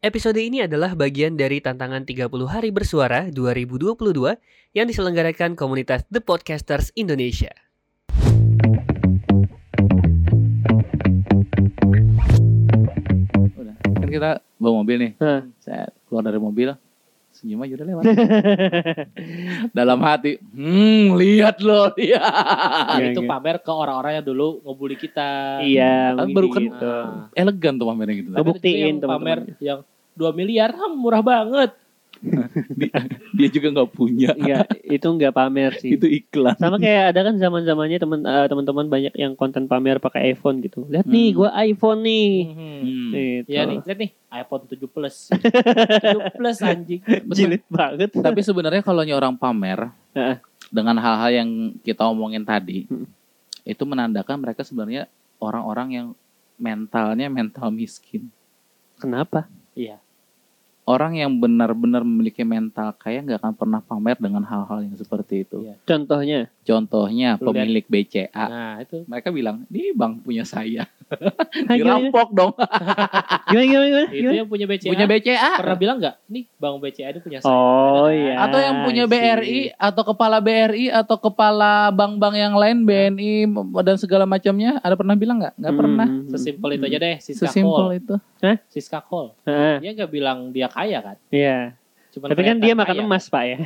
Episode ini adalah bagian dari tantangan 30 hari bersuara 2022 yang diselenggarakan komunitas The Podcasters Indonesia. Udah. Kan kita bawa mobil nih. Hah. Saya keluar dari mobil, senyum aja udah lewat. Dalam hati, hmm lihat loh dia. Iya, itu iya. pamer ke orang-orang yang dulu ngebully kita. Iya, Kan baru kan gitu. elegan tuh pamernya gitu. Ngebuk- Tapi itu Buktiin, yang pamer teman-teman. yang 2 miliar, ah, murah banget. Dia, dia juga nggak punya. Enggak, itu enggak pamer sih. Itu iklan. Sama kayak ada kan zaman-zamannya teman eh, teman-teman banyak yang konten pamer pakai iPhone gitu. Lihat nih, Hmm. gua iPhone nih. Hmm. Hmm. Gitu. Ya nih, lihat nih iPhone 7 Plus. 7 Plus anjing. Jilid banget. Tapi sebenarnya kalau orang pamer Heeh. dengan hal-hal yang kita omongin tadi, Hmm. itu menandakan mereka sebenarnya orang-orang yang mentalnya mental miskin. Kenapa? Iya. Orang yang benar-benar memiliki mental kaya nggak akan pernah pamer dengan hal-hal yang seperti itu. Iya. Contohnya? Contohnya Lu pemilik BCA, Nah, itu. mereka bilang, ini bang punya saya. Hah, gimana, Dirampok dong. gimana, gimana, gimana? Itu Gimana? yang punya BCA. punya BCA. Pernah bilang nggak? Nih, Bang BCA itu punya saya. Oh iya. atau yang punya. BRI atau kepala BRI atau kepala bank-bank yang lain BNI dan segala macamnya ada pernah bilang nggak nggak Hmm. pernah Sesimpel itu aja deh, Siska sesimpel itu Siska Cole. Heeh, Dia nggak bilang dia kaya kan? Iya. Cuma Tapi kan dia makan emas, Pak ya.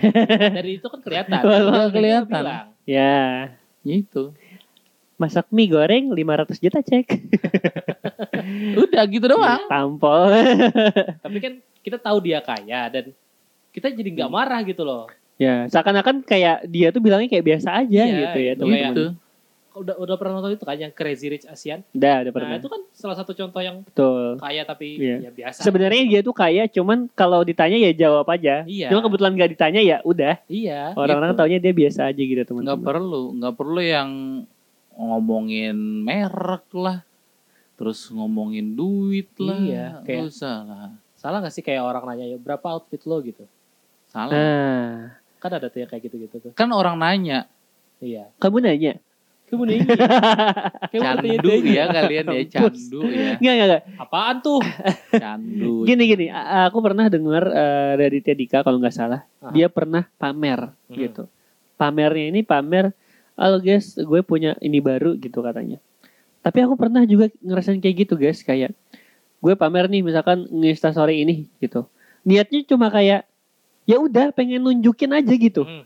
Dari itu kan kelihatan. Kelihatan. ya. Ya itu Masak mie goreng 500 juta cek. udah gitu doang Tampol. Tapi kan kita tahu dia kaya dan kita jadi nggak Hmm. marah gitu loh. ya, seakan-akan kayak dia tuh bilangnya kayak biasa aja Iya, gitu ya, itu teman-teman. gitu Udah udah pernah nonton itu kan yang Crazy Rich Asian? Udah, udah pernah. Nah, itu kan salah satu contoh yang Betul. kaya tapi Iya. ya biasa. Sebenarnya dia tuh kaya, cuman kalau ditanya ya jawab aja. Iya. Cuma kebetulan gak ditanya ya udah. Iya. Orang-orang Gitu. taunya dia biasa aja gitu nggak teman-teman. perlu nggak perlu yang ngomongin merek lah terus ngomongin duit lah Iya, nggak kayak- usah lah Salah gak sih kayak orang nanya ya berapa outfit lo gitu? salah Nah, Kan ada tuh yang kayak gitu-gitu tuh. kan orang nanya Iya. kamu nanya? Kamu nanya. Kamu candu ya kalian ya candu ya Enggak, enggak, enggak. Apaan tuh? candu Gini gini, aku pernah dengar eh, dari Tedika kalau nggak salah, Aha. dia pernah pamer Hmm. gitu. Pamernya ini pamer, halo guys, gue punya ini baru gitu katanya. Tapi aku pernah juga ngerasain kayak gitu guys, kayak gue pamer nih misalkan nge story ini gitu. Niatnya cuma kayak ya udah pengen nunjukin aja gitu. Hmm.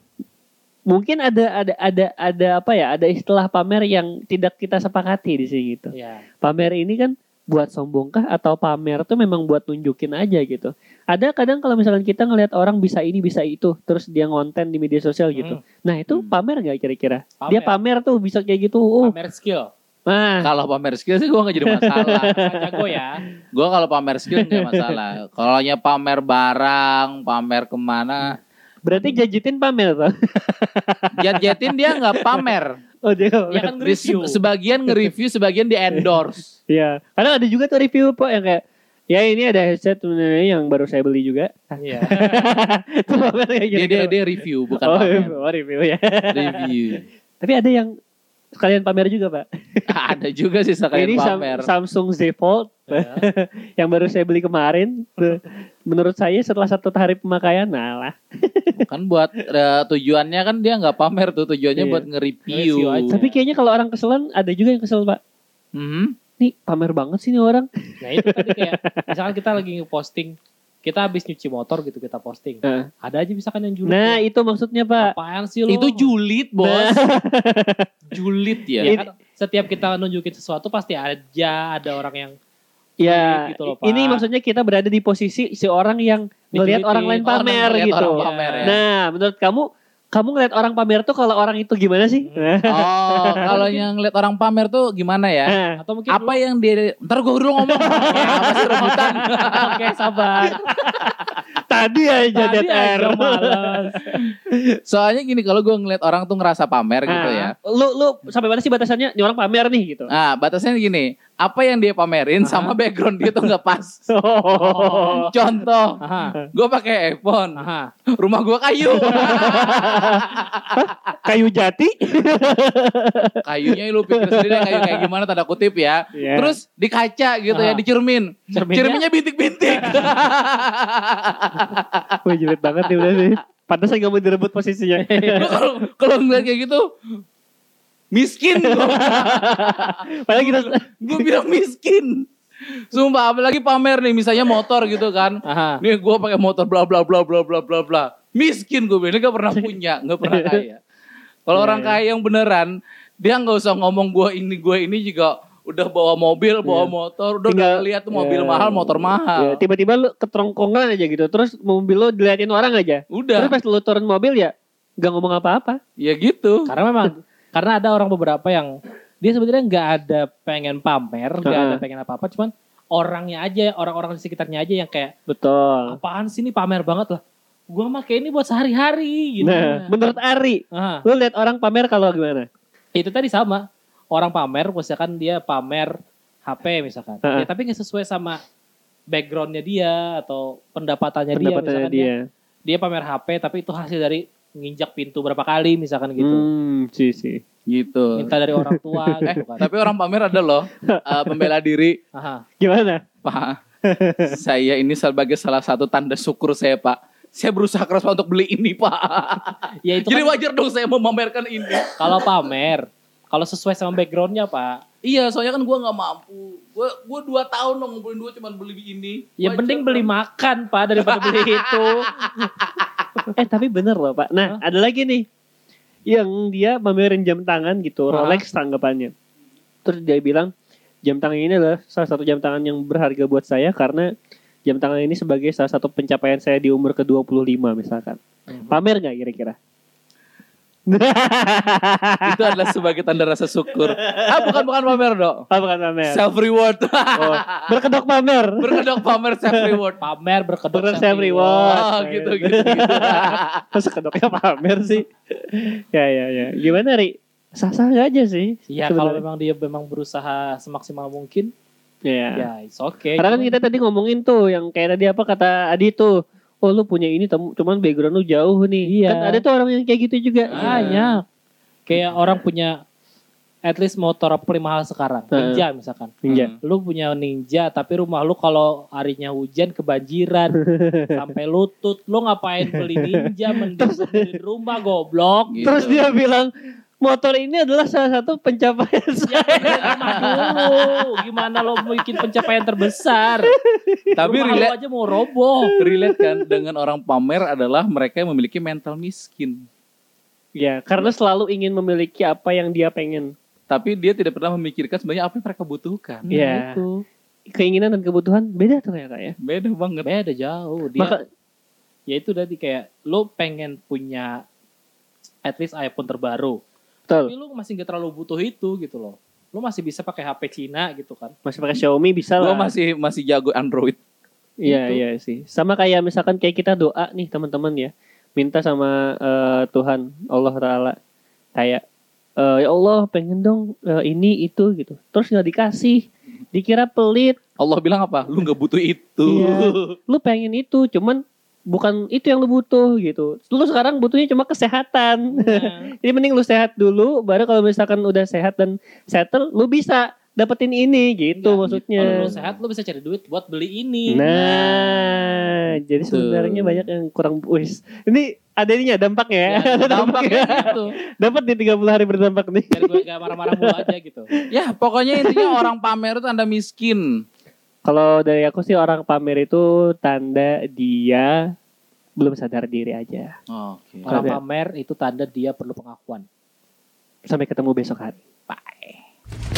Mungkin ada ada ada ada apa ya? Ada istilah pamer yang tidak kita sepakati di sini gitu Iya. pamer ini kan buat sombong kah atau pamer tuh memang buat nunjukin aja gitu. Ada kadang kalau misalkan kita ngelihat orang bisa ini bisa itu, terus dia ngonten di media sosial gitu. Hmm. Nah itu Hmm. pamer nggak kira-kira? Dia pamer tuh bisa kayak gitu. Oh, Pamer skill. nah, kalau pamer skill sih gue gak jadi masalah Kan jago ya. gue kalau pamer skill gak masalah kalau nya pamer barang pamer ke mana berarti jajitin pamer tuh. jet-jetin dia nggak pamer Oh dia Ya kan nge-review. se- sebagian nge-review sebagian di endorse Iya. Kadang ada juga tuh review po yang kayak ya ini ada headset sebenarnya yang baru saya beli juga. Iya. Itu pamer kayak dia gitu. dia, dia review bukan oh, pamer oh, review ya. review Tapi ada yang sekalian pamer juga, Pak. ada juga sih sekalian ini pamer Samsung Z Fold. yang baru saya beli kemarin. Menurut saya setelah satu hari pemakaian, nah lah. kan buat eh, tujuannya kan dia nggak pamer tuh tujuannya Iya. buat nge-review. Tapi kayaknya kalau orang keselan ada juga yang kesel pak. Mhm. Nih pamer banget sih nih orang. Nah itu tadi kayak misalkan kita lagi nge-posting kita habis nyuci motor gitu kita posting. Eh. Ada aja misalkan yang julid. Nah ya. itu maksudnya pak. apaan sih lo? itu julid bos Nah. julid ya Ya kan, setiap kita nunjukin sesuatu pasti aja ada orang yang Ya gitu loh, Pak. ini maksudnya kita berada di posisi si orang yang Dijulitin. orang lain pamer ngeliat gitu. orang pamer ya. Nah menurut kamu kamu ngeliat orang pamer tuh kalau orang itu gimana sih? oh kalau yang ngeliat orang pamer tuh gimana ya Nah, atau mungkin apa lu- yang dia ntar gue dulu ngomong ya, apa sih rebutan Oke sabar. Tadi aja Tadi aja males. Soalnya gini kalau gue ngeliat orang tuh ngerasa pamer gitu ya. Ah, Lu lu sampai mana sih batasannya? Ini orang pamer nih gitu. Nah, batasnya gini, apa yang dia pamerin sama background dia tuh nggak pas. Oh. Contoh, Aha, gue pakai iPhone, aha. rumah gue kayu, Kayu jati. kayunya lu pikir sendiri kayu kayak gimana tanda kutip ya. Iya. Terus di kaca gitu ya, Ah. di cermin, Cerminnya? cerminnya bintik-bintik. Wah jelek banget nih udah sih. Pantesan gak mau direbut posisinya. Kalau kalau ngeliat kayak gitu, miskin gue. Padahal kita gue bilang miskin. Sumpah, apalagi pamer nih, misalnya motor gitu kan. Aha. Nih gue pakai motor bla bla bla bla bla bla bla. Miskin gue bilang, ini gak pernah punya, gak pernah kaya. Kalau Iya, orang iya. kaya yang beneran, dia nggak usah ngomong gue ini gue ini juga udah bawa mobil, bawa Iya. motor, udah Tinggal- udah lihat tuh mobil Iya. mahal, motor mahal. tiba-tiba lu keterongkongan aja gitu. Terus mobil lu diliatin orang aja. Terus Udah, pas lu turun mobil ya gak ngomong apa-apa. ya gitu. Karena memang karena ada orang beberapa yang dia sebenarnya nggak ada pengen pamer, nggak ada Heeh. pengen apa-apa, cuman orangnya aja, orang-orang di sekitarnya aja yang kayak Betul. apaan sih ini pamer banget lah. Gua mah kayak ini buat sehari-hari gitu. Nah, menurut Ari, Aha. lu lihat orang pamer kalau gimana? itu tadi sama orang pamer misalkan dia pamer HP misalkan Heeh. ya, tapi nggak sesuai sama backgroundnya dia atau pendapatannya, Pendapatannya dia misalkan dia. dia dia pamer HP tapi itu hasil dari nginjak pintu berapa kali misalkan gitu Hmm, sih sih. Gitu. minta dari orang tua Eh, gitu kan tapi orang pamer ada loh, eh, pembela diri. Aha. Gimana? Pak, saya ini sebagai salah satu tanda syukur saya, Pak. Saya berusaha keras Pak, untuk beli ini, Pak. ya itu Jadi kan wajar dong saya memamerkan ini. kalau pamer kalau sesuai sama backgroundnya pak Iya, soalnya kan gue nggak mampu. Gue gue dua tahun dong ngumpulin duit cuma beli ini. ya Wajar mending dong. beli makan pak daripada beli itu Eh tapi bener loh pak. Nah ada lagi nih. Yang dia pamerin jam tangan gitu. Hah? Rolex tanggapannya. Terus dia bilang. Jam tangan ini adalah salah satu jam tangan yang berharga buat saya. Karena jam tangan ini sebagai salah satu pencapaian saya di umur ke-25 misalkan. Pamer nggak kira-kira? Itu adalah sebagai tanda rasa syukur. Ah, bukan bukan pamer, Dok. Oh bukan pamer. Self reward. Oh, berkedok pamer. Berkedok pamer self reward. pamer berkedok self self reward. Oh, gitu gitu. gitu. Masa kedoknya pamer sih? ya ya ya. Gimana Ri? Sah-sah aja sih? ya kalau memang dia memang berusaha semaksimal mungkin Ya. ya it's okay Karena kan kita tadi ngomongin tuh yang kayak tadi apa kata Adi tuh. Oh lu punya ini tem- cuman background lu jauh nih. Iya. Kan ada tuh orang yang kayak gitu juga. Banyak. Kayak orang punya at least motor apa paling mahal sekarang. Ninja misalkan. Ninja. Hmm. Lu punya Ninja tapi rumah lu kalau harinya hujan kebanjiran sampai lutut. Lu ngapain beli Ninja mending beli rumah goblok. Gitu. Terus dia bilang motor ini adalah salah satu pencapaian Ya saya. beli rumah dulu. Gimana lo bikin pencapaian terbesar? Tapi rumah relate aja mau roboh. relate kan dengan orang pamer adalah mereka yang memiliki mental miskin. ya, karena selalu ingin memiliki apa yang dia pengen. Tapi dia tidak pernah memikirkan sebenarnya apa yang mereka butuhkan. Iya. Itu. Keinginan dan kebutuhan beda tuh ya kak ya. Beda banget. Beda jauh. Dia Maka ya itu tadi kayak lu pengen punya at least iPhone terbaru. Betul. Tapi lu masih nggak terlalu butuh itu gitu loh. Lu masih bisa pakai HP Cina gitu kan. Masih pakai Xiaomi bisa lah. masih masih jago Android. Iya Gitu. iya sih. Sama kayak misalkan kayak kita doa nih teman-teman ya, minta sama eh, Tuhan Allah Taala kayak eh, ya Allah pengen dong eh, ini itu gitu. Terus nggak dikasih, dikira pelit. Allah bilang apa? Lu nggak butuh itu. Iya. Lu pengen itu, cuman bukan itu yang lu butuh gitu. Lu sekarang butuhnya cuma kesehatan. Nah, Jadi mending lu sehat dulu, baru kalau misalkan udah sehat dan settle, lu bisa dapetin ini gitu Enggak, maksudnya. kalau lu sehat lu bisa cari duit buat beli ini. Nah, jadi Betul. sebenarnya banyak yang kurang wis. Ini ada ininya dampaknya ya. Ya, Ada Dampaknya gitu. Dapat di 30 hari berdampak nih. Biar gue gak marah-marah mulu aja gitu. Ya, pokoknya intinya orang pamer itu tanda miskin. Kalau dari aku sih orang pamer itu tanda dia belum sadar diri aja. Oke. Orang Ada. pamer itu tanda dia perlu pengakuan. Sampai ketemu besok hari. Bye.